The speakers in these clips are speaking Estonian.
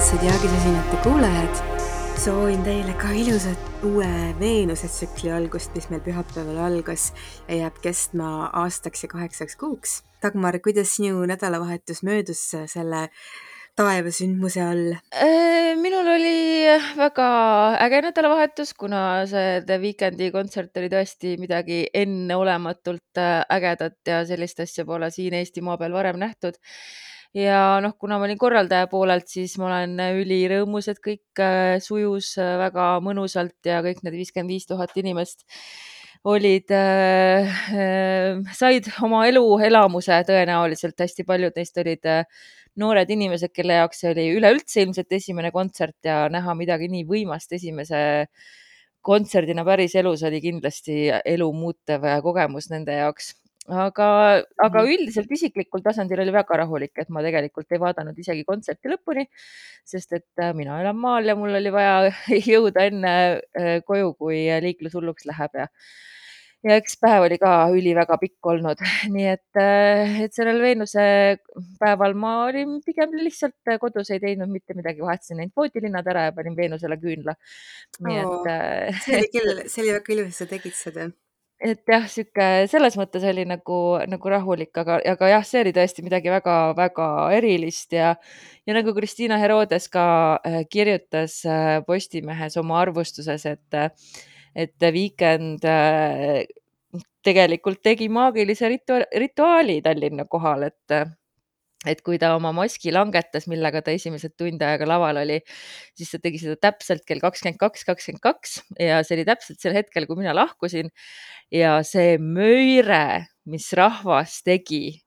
armsad jaagisesinete kuulajad. soovin teile ka ilusat uue Veenuse tsükli algust, mis meil pühapäeval algas ja jääb kestma aastaks ja kaheksaks kuuks. Dagmar, kuidas sinu nädalavahetus möödus selle taevasündmuse all? Äh, minul oli väga äge nädalavahetus, kuna see The Weekndi kontsert oli tõesti midagi enneolematult äh, ägedat ja sellist asja pole siin Eestimaa peal varem nähtud ja noh, kuna ma olin korraldaja poolelt, siis ma olen ülirõõmus, et kõik äh, sujus äh, väga mõnusalt ja kõik need viiskümmend viis tuhat inimest olid äh,, äh, said oma eluelamuse tõenäoliselt, hästi paljud neist olid äh, noored inimesed, kelle jaoks see oli üleüldse ilmselt esimene kontsert ja näha midagi nii võimast esimese kontserdina päriselus oli kindlasti elumuutev kogemus nende jaoks aga, aga Mhm. üldiselt isiklikul tasandil oli väga rahulik, et ma tegelikult ei vaadanud isegi kontserti lõpuni, sest et äh, mina elan maal ja mul oli vaja jõuda enne äh, koju, kui liiklus hulluks läheb ja ja eks päev oli ka üliväga pikk olnud, nii et, äh, et sellel Veenuse päeval ma olin pigem lihtsalt kodus, ei teinud mitte midagi, vahetasin ainult voodilinnad ära ja panin Veenusele küünla. nii et, äh, see oli küll, see oli väga ilus, sa tegid seda. Et jah, sihuke selles mõttes oli nagu, nagu rahulik, aga, aga jah, see oli tõesti midagi väga-väga erilist ja, ja nagu Kristiina Herodes ka äh, kirjutas äh, Postimehes oma arvustuses, et, et The Weeknd äh, tegelikult tegi maagilise ritua rituaali Tallinna kohal, et et kui ta oma maski langetas, millega ta esimesed tund aega laval oli, siis ta tegi seda täpselt kell kakskümmend kaks, kakskümmend kaks ja see oli täpselt sel hetkel, kui mina lahkusin. Ja see möire, mis rahvas tegi,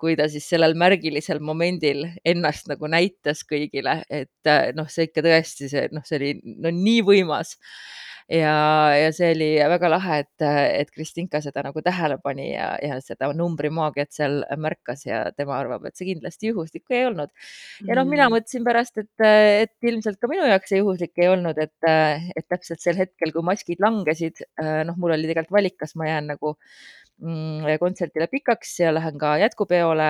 kui ta siis sellel märgilisel momendil ennast nagu näitas kõigile, et noh, see ikka tõesti see noh, see oli no nii võimas ja, ja see oli väga lahe, et, et Kristinka seda nagu tähele pani ja, ja seda numbrimaagiat seal märkas ja tema arvab, et see kindlasti juhuslik ei olnud. ja noh, mina Mm. mõtlesin pärast, et, et ilmselt ka minu jaoks see juhuslik ei olnud, et, et täpselt sel hetkel, kui maskid langesid, noh, mul oli tegelikult valik, kas ma jään nagu mm, kontserdile pikaks ja lähen ka jätkupeole,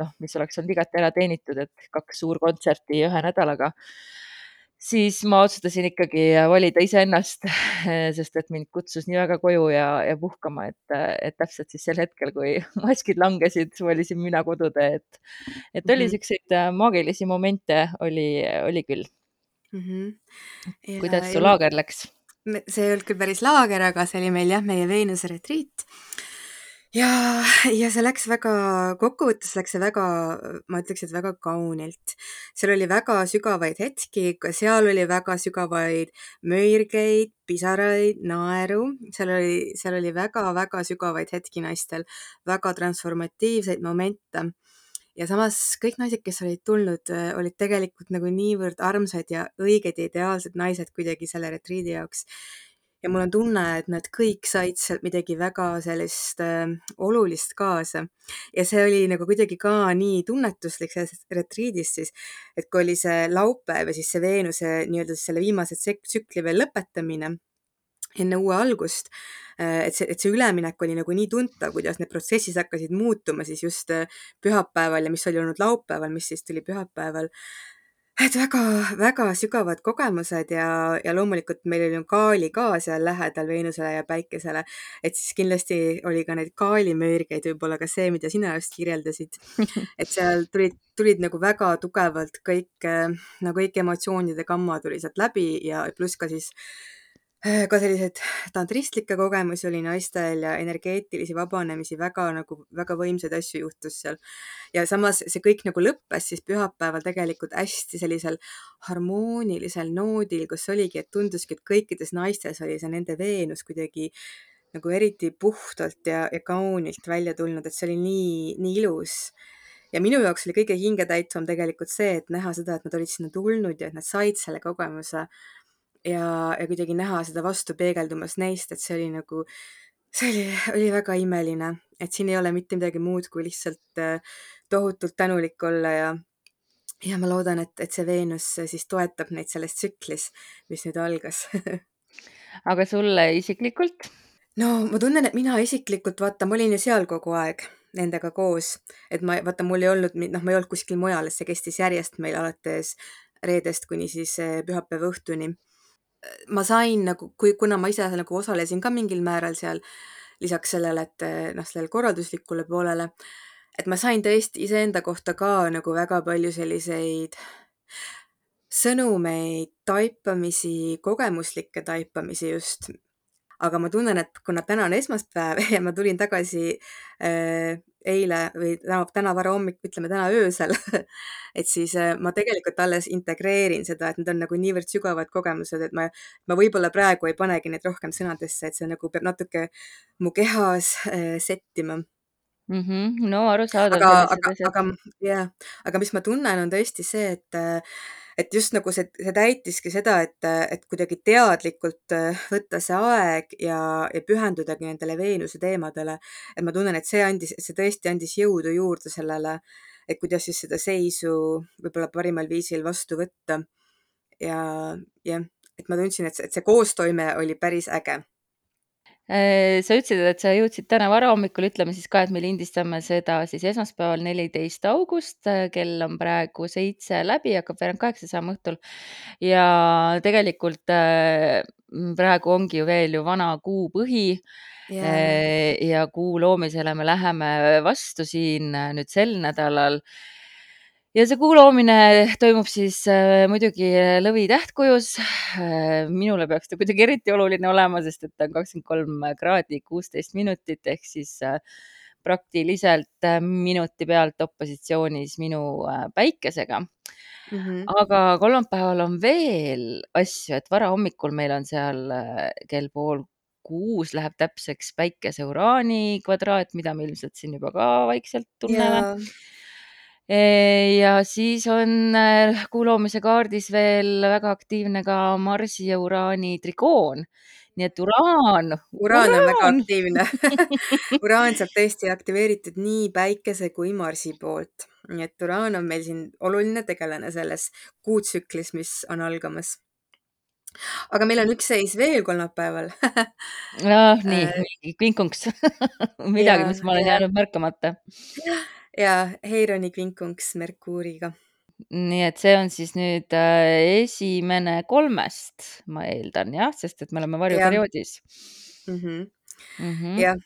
noh, mis oleks olnud igati ära teenitud, et kaks suurkontserti ühe nädalaga siis ma otsustasin ikkagi valida iseennast, sest et mind kutsus nii väga koju ja, ja puhkama, et, et täpselt siis sel hetkel, kui maskid langesid, valisin mina kodutee, et, et oli Mhm. siukseid äh, maagilisi momente, oli, oli küll. Mhm. ja, kuidas su laager läks? see ei olnud küll päris laager, aga see oli meil jah, meie Veenuse retriit. Ja, ja see läks väga, kokkuvõttes läks see väga, ma ütleks, et väga kaunilt. seal oli väga sügavaid hetki, seal oli väga sügavaid möirgeid, pisaraid, naeru, seal oli, seal oli väga-väga sügavaid hetki naistel, väga transformatiivseid momente ja samas kõik naised, kes olid tulnud, olid tegelikult nagu niivõrd armsad ja õiged ja ideaalsed naised kuidagi selle retriidi jaoks. Ja mul on tunne, et nad kõik said sealt midagi väga sellist äh, olulist kaasa. ja see oli nagu kuidagi ka nii tunnetuslik sellest retriidist siis, et kui oli see laupäev ja siis see Veenuse nii-öelda selle viimase tsük- tsükli veel lõpetamine enne uue algust, et see, et see üleminek oli nagu nii tuntav, kuidas need protsessid hakkasid muutuma siis just äh, pühapäeval ja mis oli olnud laupäeval, mis siis tuli pühapäeval. Et väga-väga sügavad kogemused ja, ja loomulikult meil oli Kaali ka seal lähedal Veenusele ja Päikesele, et siis kindlasti oli ka neid kaalimöörgeid, võib-olla ka see, mida sina just kirjeldasid. et seal tulid, tulid nagu väga tugevalt kõik, äh, nagu kõik emotsioonide gamma tuli sealt läbi ja pluss ka siis äh, ka selliseid tantristlikke kogemusi oli naistel ja energeetilisi vabanemisi, väga nagu, väga võimsaid asju juhtus seal. ja samas see kõik nagu lõppes siis pühapäeval tegelikult hästi sellisel harmoonilisel noodil, kus oligi, et tunduski, et kõikides naistes oli see nende Veenus kuidagi nagu eriti puhtalt ja, ja kaunilt välja tulnud, et see oli nii, nii ilus ja minu jaoks oli kõige hingetäitvam tegelikult see, et näha seda, et nad olid sinna tulnud ja et nad said selle kogemuse ja, ja kuidagi näha seda vastu peegeldumas neist, et see oli nagu, see oli, oli väga imeline, et siin ei ole mitte midagi muud, kui lihtsalt äh, tohutult tänulik olla ja ja ma loodan, et, et see Veenus siis toetab neid selles tsüklis, mis nüüd algas aga sulle isiklikult? no ma tunnen, et mina isiklikult vaata, ma olin ju seal kogu aeg nendega koos, et ma vaata, mul ei olnud, noh, ma ei olnud kuskil mujal, see kestis järjest meil alates reedest kuni siis eh, pühapäeva õhtuni. Ma sain nagu, kui, kuna ma ise nagu osalesin ka mingil määral seal, lisaks sellele, et eh, noh, sellele korralduslikule poolele, et ma sain tõesti iseenda kohta ka nagu väga palju selliseid sõnumeid, taipamisi, kogemuslikke taipamisi just. aga ma tunnen, et kuna täna on esmaspäev ja ma tulin tagasi äh, eile või täna, täna varahommik, ütleme täna öösel et siis äh, ma tegelikult alles integreerin seda, et need on nagu niivõrd sügavad kogemused, et ma, ma võib-olla praegu ei panegi neid rohkem sõnadesse, et see nagu peab natuke mu kehas äh, settima mm. -hmm. no arusaadav. aga, aga, aga jah, aga mis ma tunnen, on tõesti see, et et just nagu see, see täitiski seda, et, et kuidagi teadlikult äh, võtta see aeg ja, ja pühendudagi nendele Veenuse teemadele. et ma tunnen, et see andis, see tõesti andis jõudu juurde sellele, et kuidas siis seda seisu võib-olla parimal viisil vastu võtta. ja, jah, et ma tundsin, et see, et see koostoime oli päris äge sa ütlesid, et sa jõudsid täna varahommikul, ütleme siis ka, et me lindistame seda siis esmaspäeval, neliteist august, äh, kell on praegu seitse läbi, hakkab veerand kaheksa saama õhtul. ja tegelikult äh, praegu ongi ju veel ju vana kuupõhi yeah. ja kuu loomisele me läheme vastu siin nüüd sel nädalal ja see kuu loomine toimub siis äh, muidugi lõvi tähtkujus äh,. minule peaks ta kuidagi eriti oluline olema, sest et ta on kakskümmend kolm kraadi kuusteist minutit ehk siis äh, praktiliselt äh, minuti pealt opositsioonis minu äh, päikesega mm. -hmm. aga kolmapäeval on veel asju, et varahommikul meil on seal äh, kell pool kuus läheb täpseks päikese uraani kvadraat, mida me ilmselt siin juba ka vaikselt tunneme yeah ja siis on äh, kuu loomise kaardis veel väga aktiivne ka Marsi ja Uraani trigoon. nii et uraan. uraan on väga aktiivne. Uraan saab tõesti aktiveeritud nii päikese kui Marsi poolt, nii et uraan on meil siin oluline tegelane selles kuutsüklis, mis on algamas. Aga meil on üks seis veel kolmapäeval. Ah, nii, vinkunks midagi, mis ma olen jäänud märkamata ja Heironi kvinkunks Merkuuriga. nii et see on siis nüüd äh, esimene kolmest, ma eeldan jah, sest et me oleme varjuperioodis mm. -hmm. Mm -hmm. jah,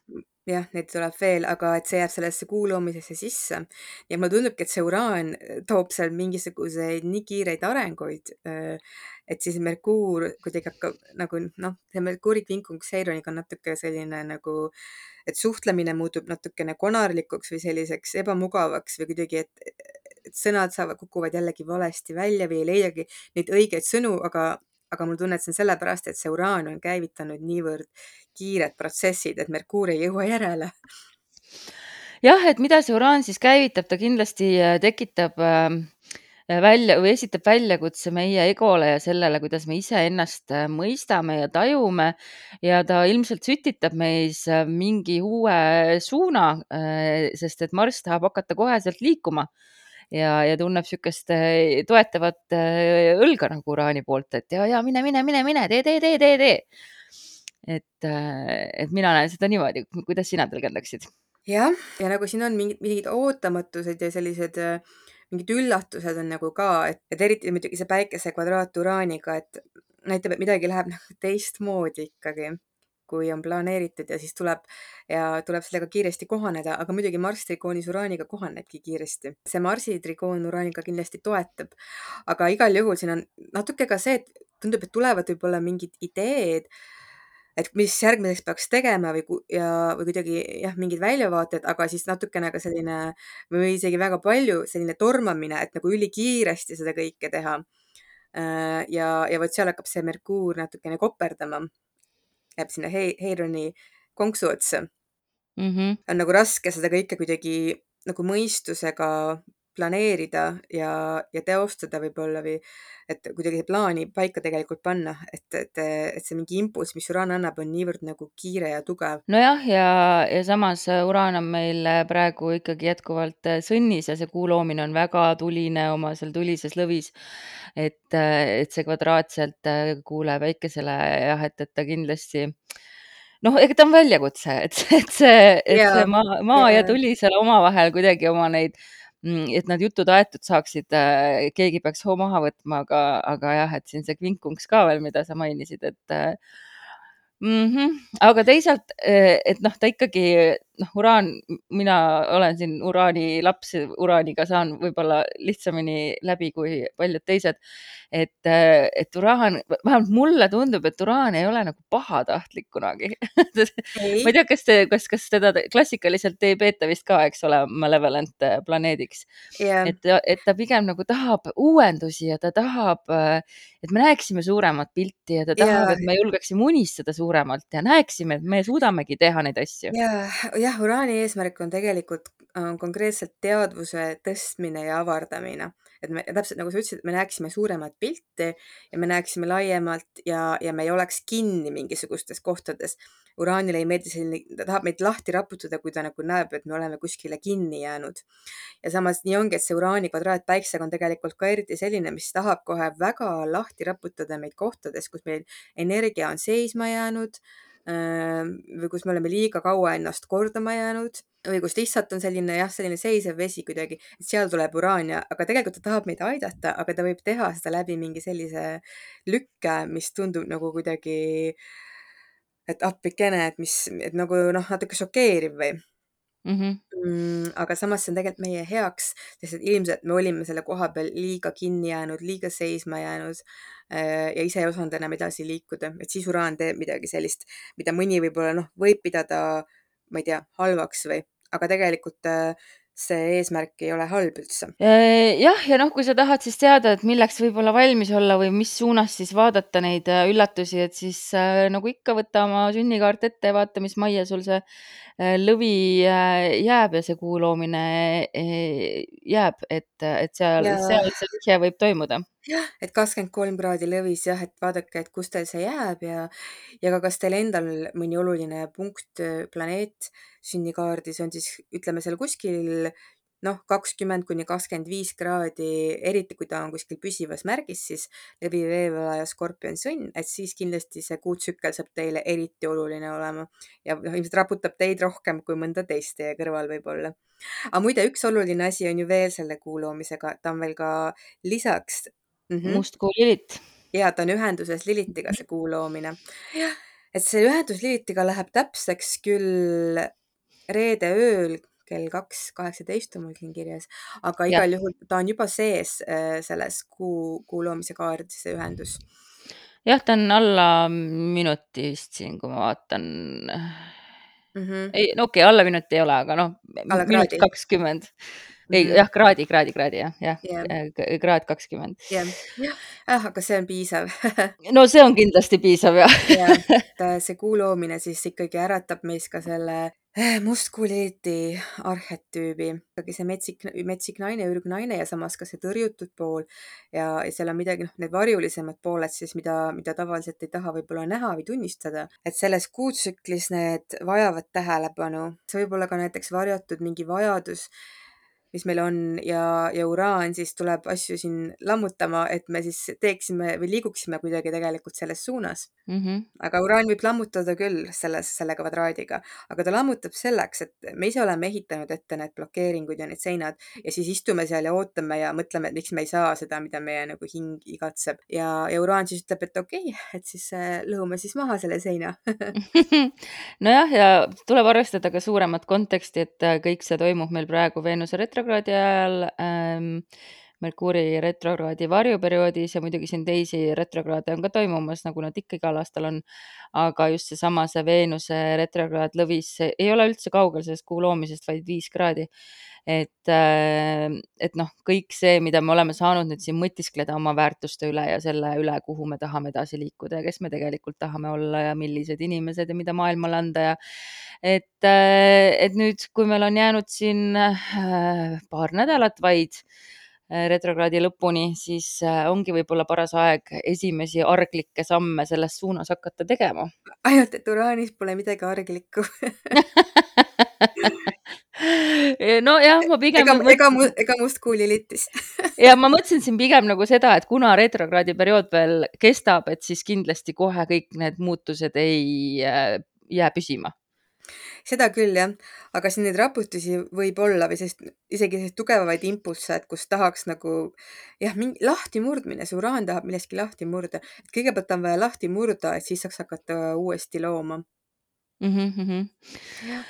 jah, neid tuleb veel, aga et see jääb sellesse kuu loomisesse sisse. Ja mulle tundubki, et see uraan toob seal mingisuguseid nii kiireid arenguid, äh, et siis Merkuur kuidagi hakkab nagu noh, see Merkuuri kvinkunks Heironiga on natuke selline nagu äh, et suhtlemine muutub natukene konarlikuks või selliseks ebamugavaks või kuidagi, et, et sõnad saavad, kukuvad jällegi valesti välja või ei leidagi neid õigeid sõnu, aga, aga mul tunne, et see on sellepärast, et see uraan on käivitanud niivõrd kiired protsessid, et Merkuur ei jõua järele. Jah, et mida see uraan siis käivitab, ta kindlasti äh, tekitab äh, välja või esitab väljakutse meie egole ja sellele, kuidas me iseennast äh, mõistame ja tajume. Ja ta ilmselt sütitab meis mingi uue suuna, sest et Marss tahab hakata koheselt liikuma ja, ja tunneb niisugust toetavat õlga nagu Uraani poolt, et ja, ja mine, mine, mine, mine, tee, tee, tee, tee, tee. et, et mina näen seda niimoodi, kuidas sina tõlgendaksid? jah, ja nagu siin on mingid, mingid ootamatused ja sellised mingid üllatused on nagu ka, et, et eriti muidugi see päikese kvadraat uraaniga, et näitab, et midagi läheb nagu teistmoodi ikkagi, kui on planeeritud ja siis tuleb ja tuleb sellega kiiresti kohaneda, aga muidugi Marss trigoonis uraaniga kohanebki kiiresti. see Marsi trigoon uraaniga kindlasti toetab, aga igal juhul siin on natuke ka see, et tundub, et tulevad võib-olla mingid ideed et mis järgmiseks peaks tegema või, ja, või kuidagi jah, mingid väljavaated, aga siis natukene ka selline või isegi väga palju selline tormamine, et nagu ülikiiresti seda kõike teha. Äh, ja, ja vot seal hakkab see Merkuur natukene koperdama, jääb sinna Heironi konksu otsa mm. -hmm. on nagu raske seda kõike kuidagi nagu mõistusega planeerida ja, ja teostada võib-olla või et kuidagi plaani paika tegelikult panna, et, et, et see mingi impulss, mis uraan annab, on niivõrd nagu kiire ja tugev. nojah, ja, ja samas uraan on meil praegu ikkagi jätkuvalt sõnnis ja see kuu loomine on väga tuline oma seal tulises lõvis. et, et see kvadraatselt kuule päikesele jah, et, et ta kindlasti noh, ega ta on väljakutse, et, et see, et ja, see maa, maa ja, ja tuli seal omavahel kuidagi oma neid et need jutud aetud saaksid, keegi peaks hoo maha võtma, aga, aga jah, et siin see kvinkunks ka veel, mida sa mainisid, et mm. -hmm. aga teisalt, et noh, ta ikkagi noh, uraan, mina olen siin uraani laps, uraaniga saan võib-olla lihtsamini läbi kui paljud teised. et, et uraan, vähemalt mulle tundub, et uraan ei ole nagu pahatahtlik kunagi ma ei tea, kas te, kas, kas teda klassikaliselt ei peeta vist ka, eks ole, malevolent planeediks yeah.. et, et ta pigem nagu tahab uuendusi ja ta tahab, et me näeksime suuremat pilti ja ta tahab yeah., et me julgeksime unistada suuremalt ja näeksime, et me suudamegi teha neid asju. ja, jah, uraani eesmärk on tegelikult äh, konkreetselt teadvuse tõstmine ja avardamine, et me täpselt nagu sa ütlesid, et me näeksime suuremat pilti ja me näeksime laiemalt ja, ja me ei oleks kinni mingisugustes kohtades. uraanile ei meeldi selline, ta tahab meid lahti raputada, kui ta nagu näeb, et me oleme kuskile kinni jäänud. ja samas nii ongi, et see uraani kvadraat päiksega on tegelikult ka eriti selline, mis tahab kohe väga lahti raputada meid kohtades, kus meil energia on seisma jäänud või kus me oleme liiga kaua ennast kordama jäänud. Või kus lihtsalt on selline jah, selline seisev vesi kuidagi, et seal tuleb uraan ja, aga tegelikult ta tahab meid aidata, aga ta võib teha seda läbi mingi sellise lükke, mis tundub nagu kuidagi, et appikene, et mis, et nagu noh, natuke šokeeriv või mm. -hmm. Mm, aga samas see on tegelikult meie heaks, sest et ilmselt me olime selle koha peal liiga kinni jäänud, liiga seisma jäänud äh, ja ise ei osanud enam edasi liikuda, et siis uraan teeb midagi sellist, mida mõni võib-olla noh, võib pidada, ma ei tea, halvaks või, aga tegelikult äh, see eesmärk ei ole halb üldse. Äh, jah, ja noh, kui sa tahad siis teada, et milleks võib-olla valmis olla või mis suunas siis vaadata neid äh, üllatusi, et siis äh, nagu ikka, võta oma sünnikaart ette ja vaata, mis majja sul see lõvi jääb ja see kuu loomine jääb, et, et seal, seal see vihje võib toimuda jah, et kakskümmend kolm kraadi lõvis jah, et vaadake, et kus teil see jääb ja, ja ka kas teil endal mõni oluline punkt, planeet sünnikaardis on siis ütleme seal kuskil noh, kakskümmend kuni kakskümmend viis kraadi, eriti kui ta on kuskil püsivas märgis, siis läbi veevõla ja skorpioni sõnn, et siis kindlasti see kuutsükkel saab teile eriti oluline olema ja noh, ilmselt raputab teid rohkem kui mõnda teist teie kõrval võib-olla. aga muide, üks oluline asi on ju veel selle kuu loomisega, ta on veel ka lisaks mm -hmm. Mustkuu Lilit. ja ta on ühenduses Lilitiga, see kuu loomine. et see ühendus Lilitiga läheb täpseks küll reede ööl kell kaks kaheksateist on mul siin kirjas, aga igal ja. juhul ta on juba sees äh, selles kuu, kuu loomise kaardis, see ühendus. jah, ta on alla minuti vist siin, kui ma vaatan mm. -hmm. ei, no okei okay,, alla minuti ei ole, aga noh, minut kakskümmend ei mm. -hmm. jah, kraadi, kraadi, kraadi jah, jah yeah., kraad kakskümmend. jah, jah, ah, aga see on piisav no see on kindlasti piisav jah jah, et äh, see kuu loomine siis ikkagi äratab meis ka selle äh, mustkuuliiti arhetüübi, ikkagi see metsik, metsik naine, ürgnaine ja samas ka see tõrjutud pool. Ja, ja seal on midagi, noh, need varjulisemad pooled siis, mida, mida tavaliselt ei taha võib-olla näha või tunnistada, et selles kuutsüklis need vajavad tähelepanu, see võib olla ka näiteks varjatud mingi vajadus mis meil on ja, ja uraan siis tuleb asju siin lammutama, et me siis teeksime või liiguksime kuidagi tegelikult selles suunas mm. -hmm. aga uraan võib lammutada küll selles, selle kvadraadiga, aga ta lammutab selleks, et me ise oleme ehitanud ette need blokeeringud ja need seinad ja siis istume seal ja ootame ja mõtleme, et miks me ei saa seda, mida meie nagu hing igatseb ja, ja uraan siis ütleb, et okei okay,, et siis äh, lõhume siis maha selle seina nojah, ja tuleb arvestada ka suuremat konteksti, et äh, kõik see toimub meil praegu Veenuse retro retrokraadi ajal ähm,, Merkuuri retrokraadi varjuperioodis ja muidugi siin teisi retrokraade on ka toimumas, nagu nad ikka igal aastal on. aga just seesama, see Veenuse retrokraad lõvis ei ole üldse kaugel sellest kuu loomisest, vaid viis kraadi et, äh, et noh, kõik see, mida me oleme saanud nüüd siin mõtiskleda oma väärtuste üle ja selle üle, kuhu me tahame edasi liikuda ja kes me tegelikult tahame olla ja millised inimesed ja mida maailmale anda ja et, äh, et nüüd, kui meil on jäänud siin äh, paar nädalat vaid retrokraadi lõpuni, siis ongi võib-olla paras aeg esimesi arglikke samme selles suunas hakata tegema. ainult, et uraanis pole midagi arglikku nojah, ma pigem. ega, ega, ega must kuuli littis ja ma mõtlesin siin pigem nagu seda, et kuna retrokraadi periood veel kestab, et siis kindlasti kohe kõik need muutused ei äh, jää püsima seda küll jah, aga siin neid raputusi võib olla või sellist, isegi selliseid tugevamaid impulsse, et kus tahaks nagu jah, mingi lahtimurdmine, see uraan tahab millestki lahti murda. et kõigepealt on vaja lahti murda, et siis saaks hakata uuesti looma mm. -hmm, mm -hmm. jah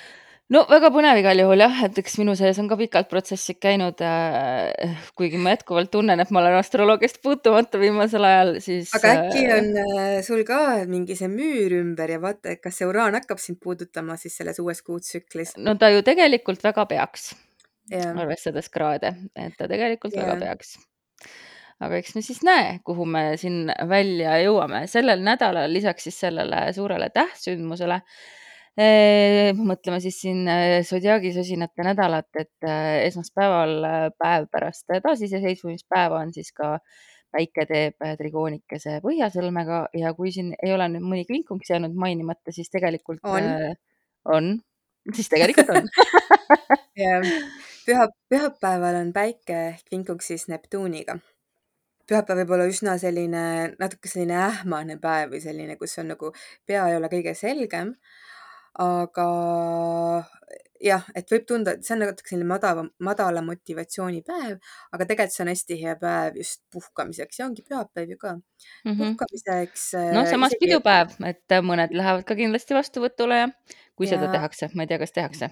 no väga põnev igal juhul jah, et eks minu sees on ka pikalt protsessid käinud äh,. kuigi ma jätkuvalt tunnen, et ma olen astroloogiast puutumata viimasel ajal, siis. aga äkki äh, on äh, sul ka mingi see müür ümber ja vaata, et kas see uraan hakkab sind puudutama siis selles uues kuutsüklis? no ta ju tegelikult väga peaks, arvestades kraade, et ta tegelikult yeah. väga peaks aga eks me siis näe, kuhu me siin välja jõuame. sellel nädalal lisaks siis sellele suurele tähtsündmusele mõtleme siis siin Zodiaagi sosinate nädalat, et esmaspäeval, päev pärast taasiseseisvumispäeva on siis ka päike teeb trigoonikese põhjasõlmega ja kui siin ei ole nüüd mõni kvinkunks jäänud mainimata, siis tegelikult on, on, siis tegelikult on. Jah, püha, pühapäeval on päike kvinkuksis Neptuuniga. Pühapäev võib olla üsna selline, natuke selline ähmane päev või selline, kus on nagu pea ei ole kõige selgem aga jah, et võib tunda, et see on natuke selline madala, madala motivatsioonipäev, aga tegelikult see on hästi hea päev just puhkamiseks ja ongi pühapäev ju ka mm. -hmm. puhkamiseks. no samas isegi... pidupäev, et mõned lähevad ka kindlasti vastuvõtule ja kui ja... seda tehakse, ma ei tea, kas tehakse.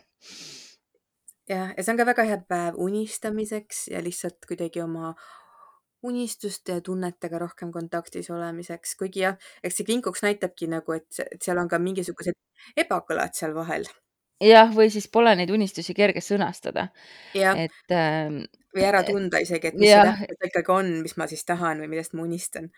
jah, ja see on ka väga hea päev unistamiseks ja lihtsalt kuidagi oma unistuste ja tunnetega rohkem kontaktis olemiseks, kuigi jah, eks see kinkuks näitabki nagu, et, et seal on ka mingisugused ebakõlad seal vahel. jah, või siis pole neid unistusi kerge sõnastada. et äh, või ära tunda isegi, et mis see täpselt ikkagi on, mis ma siis tahan või millest ma unistan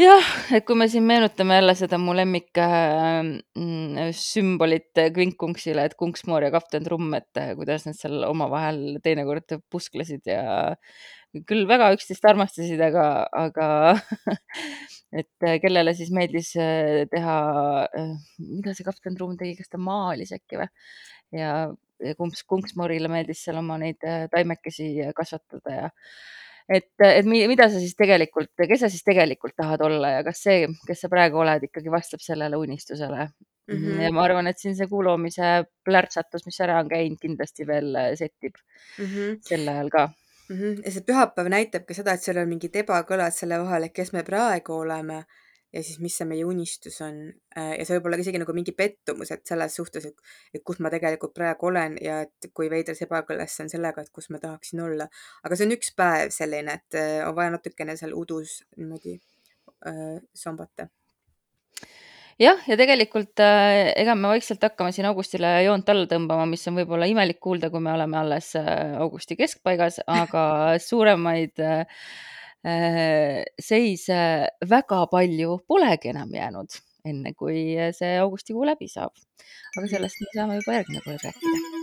jah, et kui me siin meenutame jälle seda mu lemmik äh, mm, sümbolit Kvinkunksile, et Kunksmoor ja kapten Trumm, et äh, kuidas nad seal omavahel teinekord pusklesid ja küll väga üksteist armastasid, aga, aga et äh, kellele siis meeldis äh, teha, äh, mida see kapten Trumm tegi, kas ta maalis äkki või? ja, ja kumps, Kunksmoorile meeldis seal oma neid taimekesi kasvatada ja et, et mida sa siis tegelikult, kes sa siis tegelikult tahad olla ja kas see, kes sa praegu oled, ikkagi vastab sellele unistusele mm. -hmm. ja ma arvan, et siin see kuu loomise plärtsatus, mis ära on käinud, kindlasti veel settib mm -hmm. sel ajal ka -hmm. ja see pühapäev näitab ka seda, et seal on mingid ebakõlad selle vahel, et kes me praegu oleme ja siis, mis see meie unistus on. Äh, ja see võib olla isegi nagu mingi pettumus, et selles suhtes, et, et kus ma tegelikult praegu olen ja et kui veider see ebakõlas on sellega, et kus ma tahaksin olla. aga see on üks päev selline, et äh, on vaja natukene seal udus niimoodi äh, sombata jah, ja tegelikult äh, ega me vaikselt hakkame siin augustile joont alla tõmbama, mis on võib-olla imelik kuulda, kui me oleme alles äh, augusti keskpaigas, aga suuremaid äh, äh, seise väga palju polegi enam jäänud, enne kui see augustikuu läbi saab. aga sellest me saame juba järgmine kord rääkida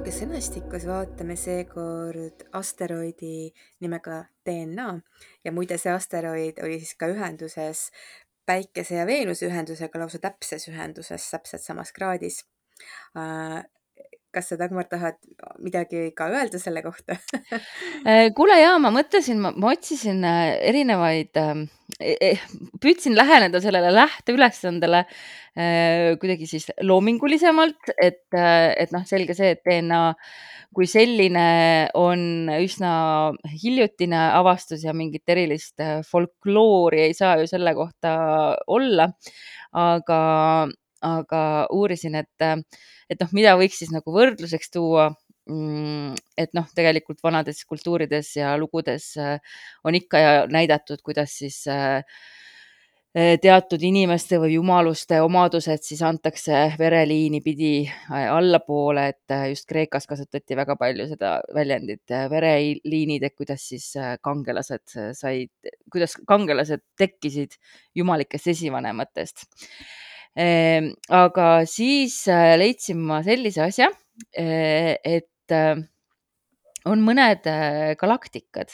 astroloogia sõnastikus vaatame seekord asteroidi nimega DNA ja muide, see asteroid oli siis ka ühenduses Päikese ja Veenuse ühendusega lausa täpses ühenduses, täpselt samas kraadis. Äh, kas sa, Dagmar, tahad midagi ka öelda selle kohta äh, kuule ja ma mõtlesin, ma otsisin äh, erinevaid, ähm, e, e, püüdsin läheneda sellele lähteülesandele kuidagi siis loomingulisemalt, et, et noh, selge see, et DNA kui selline on üsna hiljutine avastus ja mingit erilist folkloori ei saa ju selle kohta olla. aga, aga uurisin, et et noh, mida võiks siis nagu võrdluseks tuua. Mm, et noh, tegelikult vanades kultuurides ja lugudes äh, on ikka näidatud, kuidas siis äh, äh, teatud inimeste või jumaluste omadused siis antakse vereliini pidi allapoole, et just Kreekas kasutati väga palju seda väljendit vereliinid, et kuidas siis kangelased said, kuidas kangelased tekkisid jumalikest esivanematest Ehm, aga siis äh, leidsin ma sellise asja, äh, et äh, on mõned galaktikad,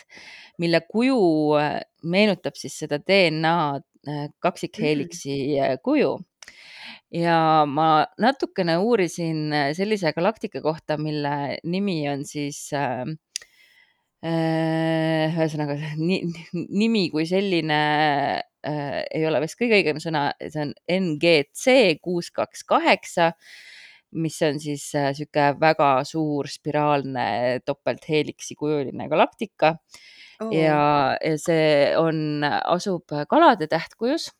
mille kuju meenutab siis seda DNA kaksikheeliksi kuju. Ja ma natukene uurisin sellise galaktika kohta, mille nimi on siis äh, äh, ühesõnaga ni, nimi kui selline äh, ei ole vist kõige õigem sõna, see on NGC kuus kaks kaheksa mis on siis niisugune väga suur spiraalne topeltheeliksi kujuline galaktika Oo. ja, ja see on, asub kalade tähtkujus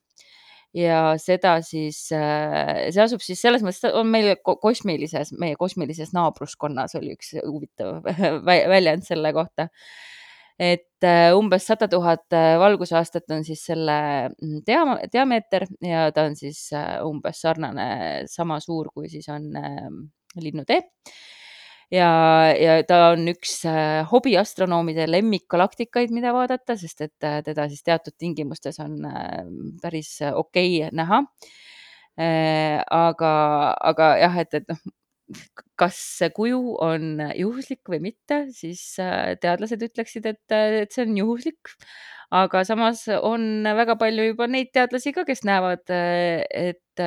ja seda siis, see asub siis selles mõttes, on meil kosmilises, meie kosmilises naabruskonnas oli üks huvitav väljend selle kohta. Et umbes sada tuhat valgusaastat on siis selle dia-, diameeter ja ta on siis umbes sarnane, sama suur, kui siis on linnutee ja, ja ta on üks hobiastronoomide lemmikgalaktikaid, mida vaadata, sest et teda siis teatud tingimustes on päris okei okay näha. aga, aga jah, et, et noh, kas see kuju on juhuslik või mitte, siis teadlased ütleksid, et, et see on juhuslik. aga samas on väga palju juba neid teadlasi ka, kes näevad, et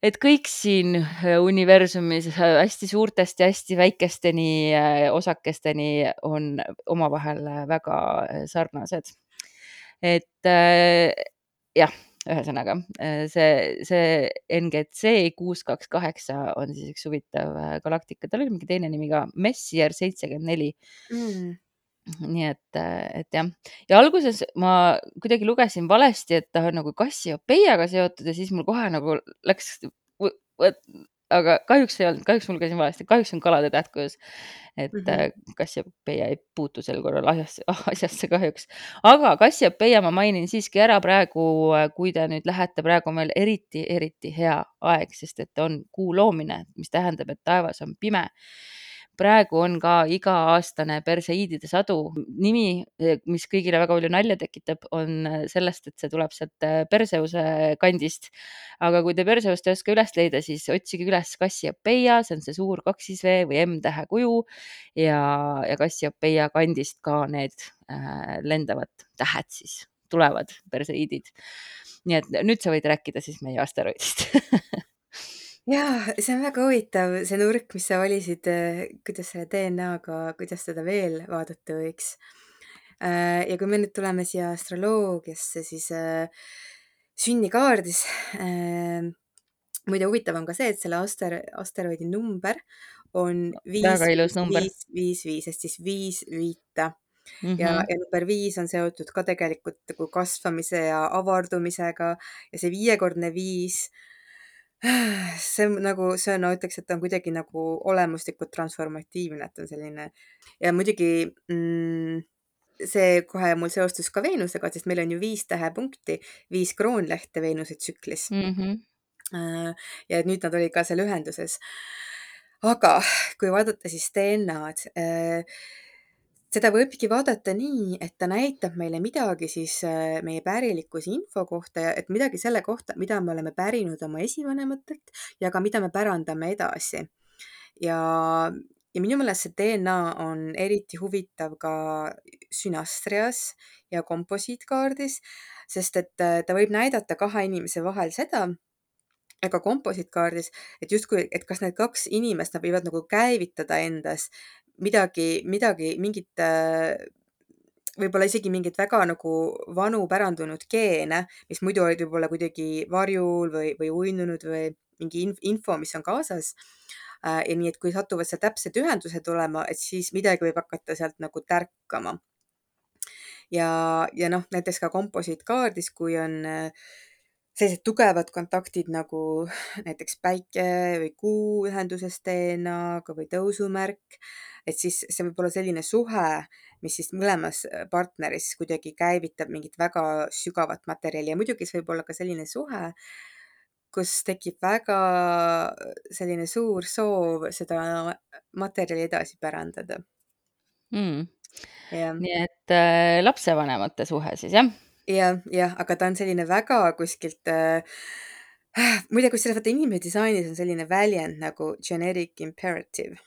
et kõik siin universumis hästi suurtest ja hästi väikesteni osakesteni on omavahel väga sarnased. et jah, ühesõnaga see, see NGC kuus kaks kaheksa on siis üks huvitav galaktika, tal oli mingi teine nimi ka, Messier seitsekümmend neli. Mm. Nii et, et jah, ja alguses ma kuidagi lugesin valesti, et ta on nagu Kassiopeiaga seotud ja siis mul kohe nagu läks, aga kahjuks ei olnud, kahjuks ma lugesin valesti, kahjuks on kalade tähtkujus. et mm -hmm. Kassiopeiia ei puutu sel korral asjasse, asjasse kahjuks, aga Kassiopeiia ma mainin siiski ära praegu, kui te nüüd lähete, praegu on meil eriti, eriti hea aeg, sest et on kuu loomine, mis tähendab, et taevas on pime praegu on ka iga-aastane Perseiidide sadu. nimi, mis kõigile väga palju nalja tekitab, on sellest, et see tuleb sealt Perseuse kandist. aga kui te Perseust ei oska üles leida, siis otsige üles Kassiopeiia, see on see suur kaksisvee või M-tähe kuju ja, ja Kassiopeiia kandist ka need lendavad tähed siis tulevad, Perseiidid. nii et nüüd sa võid rääkida siis meie asteroidist jaa, see on väga huvitav, see nurk, mis sa valisid, kuidas selle DNA-ga, kuidas teda veel vaadata võiks. ja kui me nüüd tuleme siia astroloogiasse, siis sünnikaardis muide huvitav on ka see, et selle aster-, asteroidi number on viis, väga ilus number. viis, viis, viis, ehk siis viis viita mm. ja, -hmm. ja number viis on seotud ka tegelikult nagu kasvamise ja avardumisega ja see viiekordne viis see on nagu, see on, no ütleks, et ta on kuidagi nagu olemuslikult transformatiivne, et on selline ja muidugi mm, see kohe mul seostus ka Veenusega, sest meil on ju viis tähepunkti, viis kroonlehte Veenuse tsüklis mm. -hmm. ja nüüd nad olid ka seal ühenduses. aga kui vaadata siis DNA-d äh, seda võibki vaadata nii, et ta näitab meile midagi siis äh, meie pärilikkuse info kohta ja et midagi selle kohta, mida me oleme pärinud oma esivanematelt ja ka mida me pärandame edasi. ja, ja minu meelest see DNA on eriti huvitav ka sünastrias ja komposiitkaardis, sest et äh, ta võib näidata kahe inimese vahel seda, aga komposiitkaardis, et justkui, et kas need kaks inimest, nad võivad nagu käivitada endas midagi, midagi, mingit äh, võib-olla isegi mingeid väga nagu vanu pärandunud geene, mis muidu olid võib-olla kuidagi varjul või, või uinunud või mingi info, mis on kaasas. Äh, ja nii, et kui satuvad seal täpsed ühendused olema, et siis midagi võib hakata sealt nagu tärkama. ja, ja noh, näiteks ka komposiitkaardis, kui on äh, sellised tugevad kontaktid nagu näiteks päike või kuu ühenduses DNA-ga või tõusumärk et siis see võib olla selline suhe, mis siis mõlemas äh, partneris kuidagi käivitab mingit väga sügavat materjali. Ja muidugi see võib olla ka selline suhe, kus tekib väga äh, selline suur soov seda materjali edasi pärandada. Mm.. nii et äh, lapsevanemate suhe siis jah? Jah, jah, aga ta on selline väga kuskilt äh, muide, kusjuures vaata inimdisainis on selline väljend nagu generic imperative.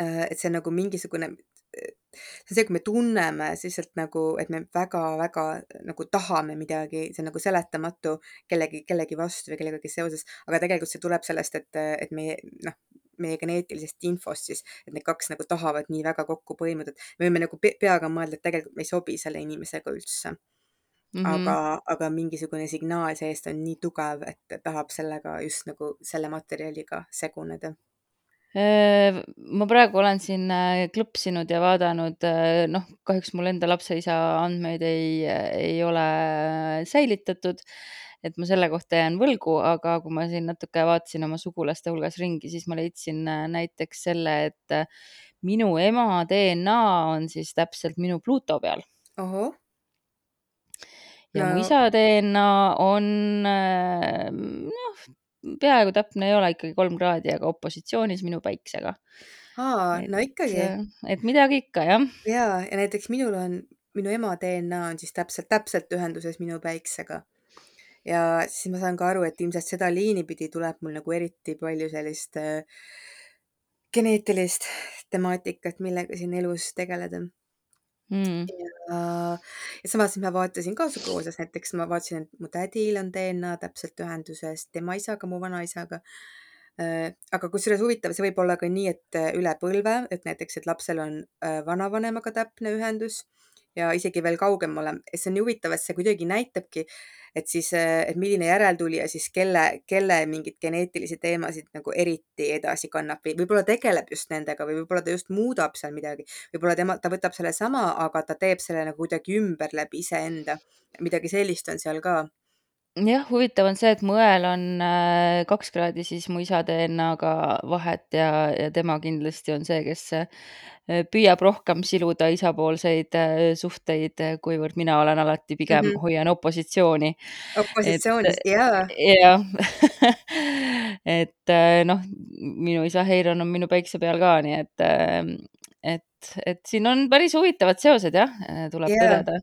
Äh, et see on nagu mingisugune, see on see, kui me tunneme lihtsalt nagu, et me väga-väga nagu tahame midagi, see on nagu seletamatu kellegi, kellegi vastu või kellegagi seoses, aga tegelikult see tuleb sellest, et, et meie noh, meie geneetilisest infost siis, et need kaks nagu tahavad nii väga kokku põimuda, et me võime nagu peaga mõelda, et tegelikult me ei sobi selle inimesega üldse. Mm -hmm. aga, aga mingisugune signaal seest on nii tugev, et tahab sellega just nagu selle materjaliga seguneda ma praegu olen siin äh, klõpsinud ja vaadanud, äh, noh, kahjuks mul enda lapse isa andmeid ei, ei ole säilitatud. Et ma selle kohta jään võlgu, aga kui ma siin natuke vaatasin oma sugulaste hulgas ringi, siis ma leidsin äh, näiteks selle, et minu ema DNA on siis täpselt minu Pluto peal. ohoh ja no. mu isa DNA on noh, peaaegu täpne ei ole ikkagi kolm kraadi, aga opositsioonis minu päiksega. aa, no ikkagi. et midagi ikka, jah. ja, ja näiteks minul on, minu ema DNA on siis täpselt, täpselt ühenduses minu päiksega. Ja siis ma saan ka aru, et ilmselt seda liini pidi tuleb mul nagu eriti palju sellist äh, geneetilist temaatikat, millega siin elus tegeleda. Mm.. ja, ja samas ma vaatasin ka suguvõsas, näiteks ma vaatasin, et mu tädil on DNA täpselt ühenduses tema isaga, mu vanaisaga. Äh, aga kusjuures huvitav, see võib olla ka nii, et äh, üle põlve, et näiteks, et lapsel on äh, vanavanemaga täpne ühendus ja isegi veel kaugemale. see on nii huvitav, et see kuidagi näitabki, et siis, et milline järeltulija siis kelle, kelle mingeid geneetilisi teemasid nagu eriti edasi kannab või võib-olla tegeleb just nendega või võib-olla ta just muudab seal midagi. võib-olla tema, ta võtab sellesama, aga ta teeb selle nagu kuidagi ümber läbi iseenda. midagi sellist on seal ka jah, huvitav on see, et mu õel on äh, kaks kraadi siis mu isa DNA-ga vahet ja, ja tema kindlasti on see, kes äh, püüab rohkem siluda isapoolseid äh, suhteid, kuivõrd mina olen alati pigem -hmm. hoian opositsiooni. opositsioonis, jaa. jah et noh, minu isa Heiron on minu päikse peal ka, nii et, et, et siin on päris huvitavad seosed jah, tuleb yeah. tõdeda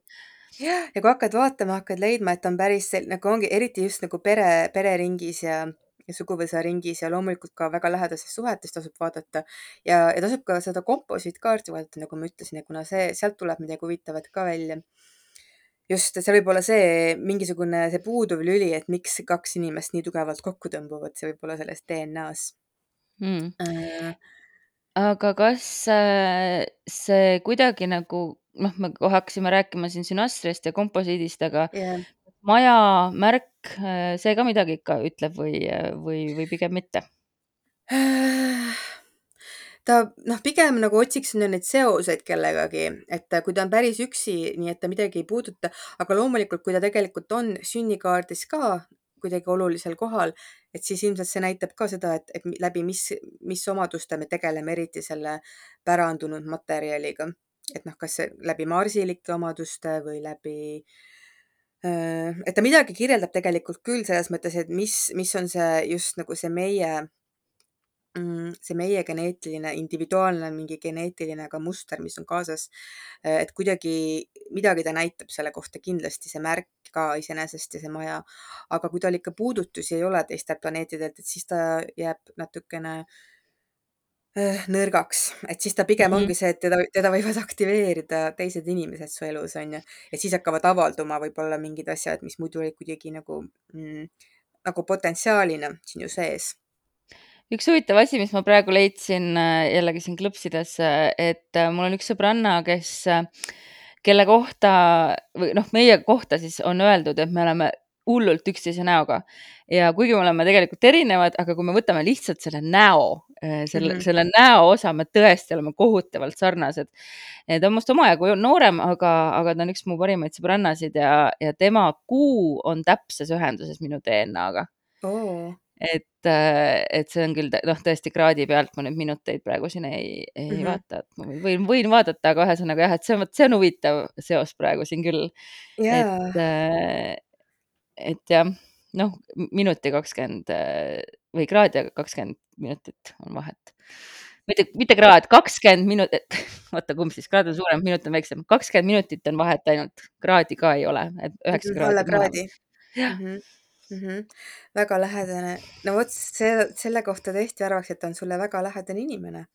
jah, ja kui hakkad vaatama, hakkad leidma, et on päris sel-, nagu ongi eriti just nagu pere, pereringis ja, ja suguvõsaringis ja loomulikult ka väga lähedastes suhetes tasub vaadata. Ja, ja tasub ka seda komposiitkaarti vaadata, nagu ma ütlesin, et kuna see, sealt tuleb midagi huvitavat ka välja. just, seal võib olla see mingisugune, see puuduv lüli, et miks kaks inimest nii tugevalt kokku tõmbuvad, see võib olla selles DNA-s mm.. Äh, aga kas äh, see kuidagi nagu noh, me kohe hakkasime rääkima siin sünastriast ja komposiidist, aga yeah. maja märk, äh, see ka midagi ikka ütleb või, või, või pigem mitte? ta noh, pigem nagu otsiks neid seoseid kellegagi, et kui ta on päris üksi, nii et ta midagi ei puuduta, aga loomulikult, kui ta tegelikult on sünnikaardis ka kuidagi olulisel kohal, et siis ilmselt see näitab ka seda, et, et läbi mis, mis omaduste me tegeleme, eriti selle pärandunud materjaliga et noh, kas läbi marsilike omaduste või läbi et ta midagi kirjeldab tegelikult küll selles mõttes, et mis, mis on see just nagu see meie, mm, see meie geneetiline, individuaalne mingi geneetiline ka muster, mis on kaasas. et kuidagi midagi ta näitab selle kohta kindlasti, see märk ka iseenesest ja see maja. aga kui tal ikka puudutusi ei ole teistelt planeetidelt, et siis ta jääb natukene äh, Äh, nõrgaks, et siis ta pigem mm -hmm. ongi see, et teda, teda võivad aktiveerida teised inimesed su elus, on ju. ja siis hakkavad avalduma võib-olla mingid asjad, mis muidu olid kuidagi nagu mm,, nagu potentsiaalina sinu sees. üks huvitav asi, mis ma praegu leidsin äh, jällegi siin klõpsides, äh, et mul on üks sõbranna, kes, kelle kohta või noh, meie kohta siis on öeldud, et me oleme hullult üksteise näoga. ja kuigi me oleme tegelikult erinevad, aga kui me võtame lihtsalt selle näo, äh, selle mm, -hmm. selle näo osa, me tõesti oleme kohutavalt sarnased. ta on must omajagu noorem, aga, aga ta on üks mu parimaid sõbrannasid ja, ja tema kuu on täpses ühenduses minu DNA-ga oh et, äh, et see on küll noh, tõesti kraadi pealt ma nüüd minuteid praegu siin ei, ei mm -hmm. vaata, et ma võin, võin vaadata, aga ühesõnaga jah, et see on, vot see on huvitav seos praegu siin küll yeah.. et, äh, et jah, noh, minuti kakskümmend äh, või kraad ja kakskümmend minutit on vahet. mitte, mitte kraad, kakskümmend minutit, oota, kumb siis, kraad on suurem, minut on väiksem, kakskümmend minutit on vahet ainult, kraadi ka ei ole, et üheksa kraadi. alla kraadi. jah mm. -hmm. Mm -hmm. väga lähedane, no vot see, selle kohta tõesti arvaks, et on sulle väga lähedane inimene.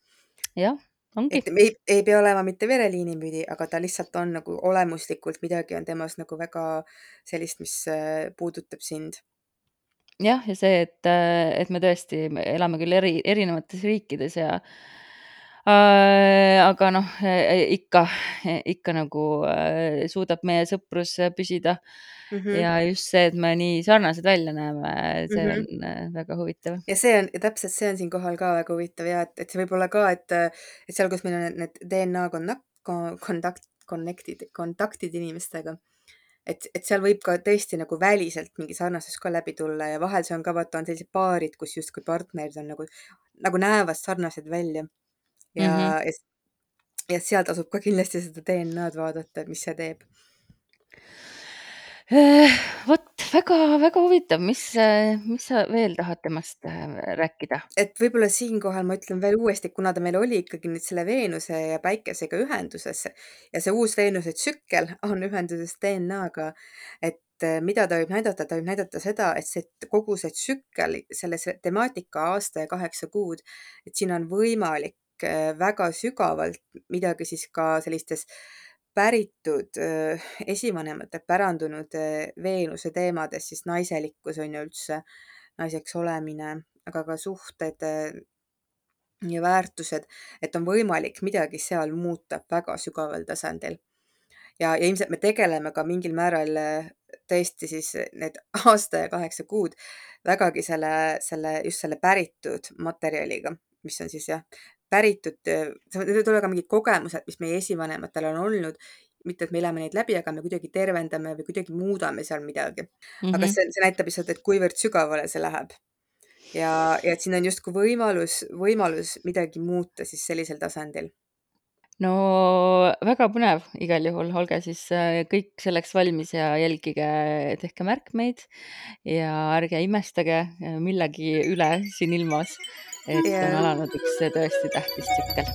jah ongi. et ei, ei pea olema mitte vereliinipidi, aga ta lihtsalt on nagu olemuslikult midagi on temas nagu väga sellist, mis äh, puudutab sind. jah, ja see, et, äh, et me tõesti me elame küll eri, erinevates riikides ja aga noh, ikka, ikka nagu äh, suudab meie sõprus püsida mm. -hmm. ja just see, et me nii sarnased välja näeme, see mm -hmm. on äh, väga huvitav. ja see on, täpselt see on siinkohal ka väga huvitav ja et, et see võib olla ka, et, et seal, kus meil on need DNA kontakt, kontakt, connect'id, kontaktid inimestega et, et seal võib ka tõesti nagu väliselt mingi sarnasus ka läbi tulla ja vahel see on ka, vaata, on sellised paarid, kus justkui partnerid on nagu, nagu näevad sarnased välja. Ja mm, -hmm. ja, ja seal tasub ka kindlasti seda DNA-d vaadata, et mis see teeb Äh, vot väga-väga huvitav, mis, mis sa veel tahad temast äh, rääkida? et võib-olla siinkohal ma ütlen veel uuesti, kuna ta meil oli ikkagi nüüd selle Veenuse ja Päikesega ühenduses ja see uus Veenuse tsükkel on ühenduses DNA-ga, et äh, mida ta võib näidata, ta võib näidata seda, et see kogu see tsükkel, selle temaatika aasta ja kaheksa kuud, et siin on võimalik väga sügavalt midagi siis ka sellistes päritud esivanemate pärandunud Veenuse teemades, siis naiselikkus on ju üldse, naiseks olemine, aga ka suhted ja väärtused, et on võimalik midagi seal muuta väga sügaval tasandil. ja, ja ilmselt me tegeleme ka mingil määral tõesti siis need aasta ja kaheksa kuud vägagi selle, selle, just selle päritud materjaliga, mis on siis jah, päritud, need võivad olla ka mingid kogemused, mis meie esivanematel on olnud, mitte et me elame neid läbi, aga me kuidagi tervendame või kuidagi muudame seal midagi mm. -hmm. aga mhm. see, see näitab lihtsalt, et kuivõrd sügavale see läheb. ja, ja et siin on justkui võimalus, võimalus midagi muuta siis sellisel tasandil no väga põnev igal juhul, olge siis äh, kõik selleks valmis ja jälgige, tehke märkmeid ja ärge imestage äh, millegi üle siin ilmas et yeah. on alanud üks tõesti tähtis tsükkel.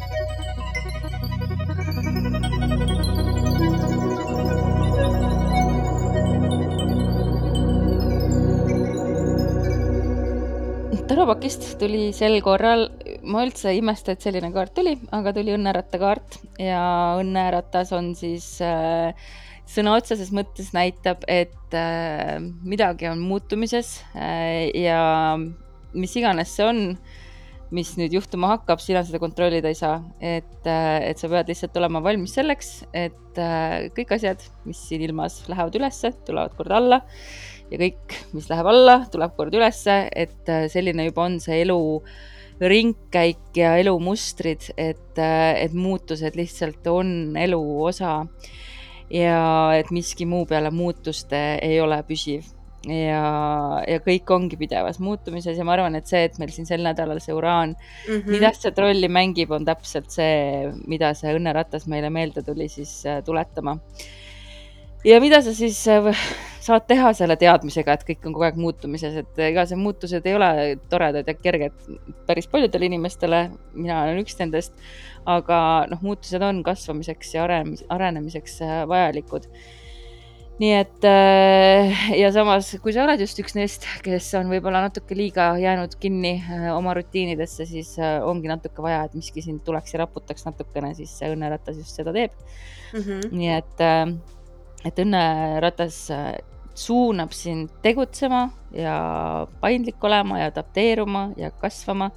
Tarapakist tuli sel korral, ma üldse ei imesta, et selline kaart tuli, aga tuli õnneratta kaart ja õnneratas on siis äh, sõna otseses mõttes näitab, et äh, midagi on muutumises äh, ja mis iganes see on mis nüüd juhtuma hakkab, sina seda kontrollida ei saa, et, äh, et sa pead lihtsalt olema valmis selleks, et äh, kõik asjad, mis siin ilmas lähevad ülesse, tulevad kord alla. Ja kõik, mis läheb alla, tuleb kord ülesse, et äh, selline juba on see elu ringkäik ja elumustrid, et, et muutused lihtsalt on elu osa. Ja et miski muu peale muutuste ei ole püsiv ja, ja kõik ongi pidevas muutumises ja ma arvan, et see, et meil siin sel nädalal see uraan mm -hmm. nii tähtsat rolli mängib, on täpselt see, mida see õnneratas meile meelde tuli siis äh, tuletama. ja mida sa siis äh, saad teha selle teadmisega, et kõik on kogu aeg muutumises, et ega see muutused ei ole toredad ja kerged päris paljudele inimestele, mina olen üks nendest, aga noh, muutused on kasvamiseks ja arenemiseks äh, vajalikud nii et äh, ja samas, kui sa oled just üks neist, kes on võib-olla natuke liiga jäänud kinni äh, oma rutiinidesse, siis äh, ongi natuke vaja, et miski sind tuleks ja raputaks natukene, siis see õnneratas just seda teeb mm. -hmm. nii et, et õnneratas suunab sind tegutsema ja paindlik olema ja adapteeruma ja kasvama.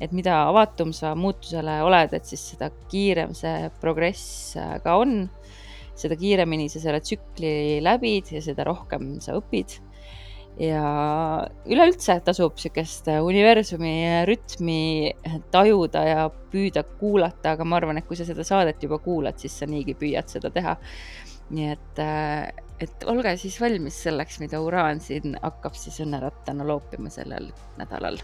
et mida avatum sa muutusele oled, et siis seda kiirem see progress ka on seda kiiremini sa selle tsükli läbid ja seda rohkem sa õpid. ja üleüldse tasub niisugust universumi rütmi tajuda ja püüda kuulata, aga ma arvan, et kui sa seda saadet juba kuulad, siis sa niigi püüad seda teha. nii et, et olge siis valmis selleks, mida Uraan siin hakkab siis õnnerattana loopima sellel nädalal